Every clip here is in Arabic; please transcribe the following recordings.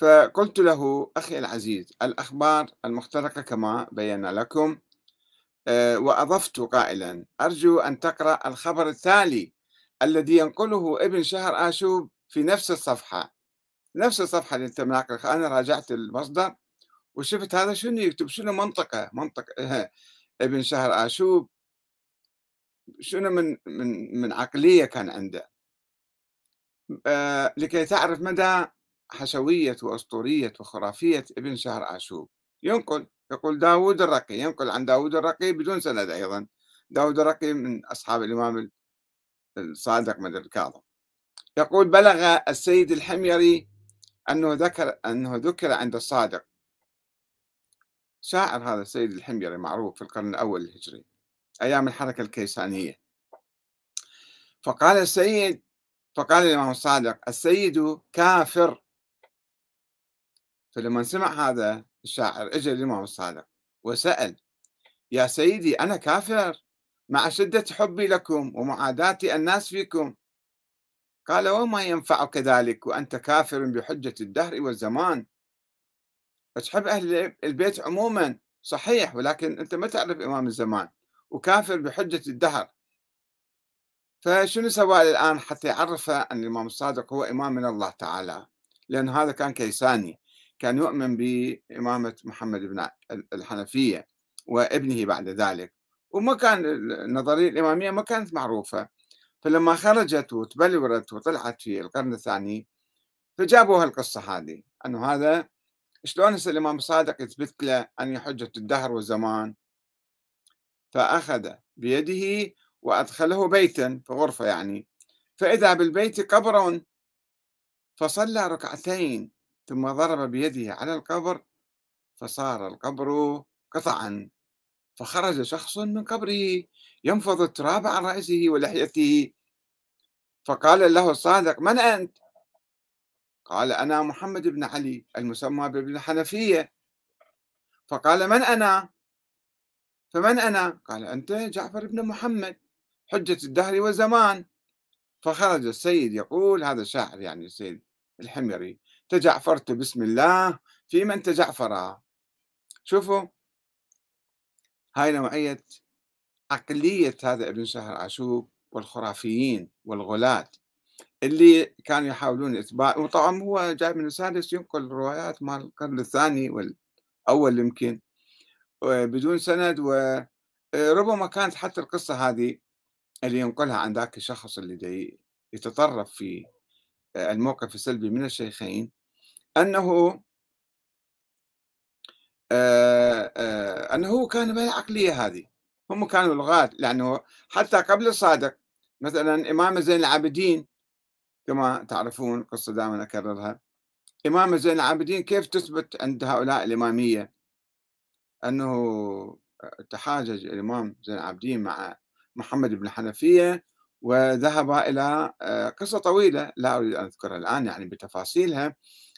فقلت له أخي العزيز الأخبار المختلقة كما بينا لكم آه، وأضفت قائلا أرجو أن تقرأ الخبر التالي الذي ينقله ابن شهر آشوب في نفس الصفحة. نفس الصفحة اللي أنت مناقل أنا راجعت المصدر وشفت هذا شنو يكتب شنو منطقة منطقة ابن شهر آشوب شنو من من من عقلية كان عنده. آه لكي تعرف مدى حشوية وأسطورية وخرافية ابن شهر آشوب ينقل يقول داود الرقي ينقل عن داود الرقي بدون سند أيضا. داود الرقي من أصحاب الإمام الصادق من الكاظم. يقول بلغ السيد الحميري أنه ذكر أنه ذكر عند الصادق. شاعر هذا السيد الحميري معروف في القرن الأول الهجري أيام الحركة الكيسانية. فقال السيد فقال الإمام الصادق السيد كافر فلما سمع هذا الشاعر اجى الإمام الصادق وسأل يا سيدي أنا كافر؟ مع شدة حبي لكم ومعاداتي الناس فيكم. قال وما ينفعك ذلك وأنت كافر بحجة الدهر والزمان. تحب أهل البيت عموما؟ صحيح ولكن أنت ما تعرف إمام الزمان وكافر بحجة الدهر. فشنو سوى الآن حتى يعرف أن الإمام الصادق هو إمام من الله تعالى؟ لأن هذا كان كيساني. كان يؤمن بإمامة محمد بن الحنفية وابنه بعد ذلك وما كان النظرية الإمامية ما كانت معروفة. فلما خرجت وتبلورت وطلعت في القرن الثاني فجابوا هالقصة هذه أنه هذا شلون هسه الإمام الصادق يثبت له أن حجة الدهر والزمان؟ فأخذ بيده وأدخله بيتا في غرفة يعني فإذا بالبيت قبر فصلى ركعتين. ثم ضرب بيده على القبر فصار القبر قطعا فخرج شخص من قبره ينفض التراب عن رأسه ولحيته فقال له الصادق من أنت؟ قال أنا محمد بن علي المسمى بابن الحنفية فقال من أنا؟ فمن أنا؟ قال أنت جعفر بن محمد حجة الدهر والزمان فخرج السيد يقول هذا الشاعر يعني السيد الحميري تجعفرت بسم الله. في من تجعفر شوفوا هاي نوعية عقلية هذا ابن شهر عاشوب والخرافيين والغلاة اللي كانوا يحاولون إثبات وطبعا هو جاي من السادس ينقل روايات مال القرن الثاني والأول يمكن بدون سند وربما كانت حتى القصة هذه اللي ينقلها عن ذاك الشخص اللي يتطرف في الموقف السلبي من الشيخين. أنه أنه كان بالعقلية هذه. هم كانوا لغات لأنه حتى قبل الصادق مثلا إمام زين العابدين كما تعرفون قصة دائما أكررها. إمام زين العابدين كيف تثبت عند هؤلاء الإمامية؟ أنه تحاجج الإمام زين العابدين مع محمد بن حنفية وذهب إلى آه، قصة طويلة لا أريد أن أذكرها الآن يعني بتفاصيلها.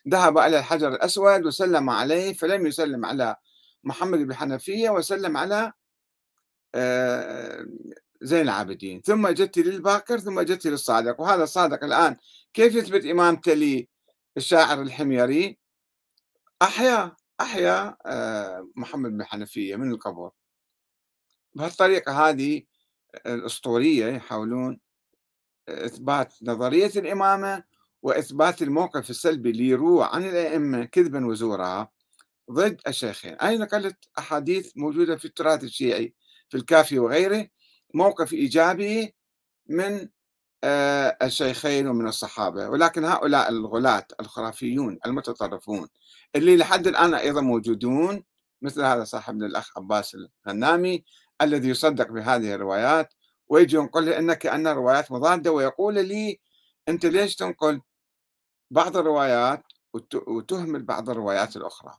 ذهب إلى الحجر الأسود وسلم عليه فلم يسلم على محمد بن حنفية وسلم على آه، زين العابدين. ثم جت للباكر ثم جت للصادق وهذا الصادق الآن كيف يثبت إمامته للشاعر الحميري؟ أحيا أحيا آه، محمد بن حنفية من القبر بهالطريقة هذه الأسطورية يحاولون إثبات نظرية الإمامة وإثبات الموقف السلبي اللي يروى عن الأئمة كذبا وزورا. ضد الشيخين. أي نقلت أحاديث موجودة في التراث الشيعي في الكافي وغيره. موقف إيجابي من آه، الشيخين ومن الصحابة. ولكن هؤلاء الغلاة الخرافيون المتطرفون اللي لحد الآن أيضا موجودون مثل هذا صاحبنا الأخ عباس الغنامي الذي يصدق بهذه الروايات. ويجي ينقل لي أنك أن روايات مضادة ويقول لي أنت ليش تنقل بعض الروايات وتهمل بعض الروايات الأخرى.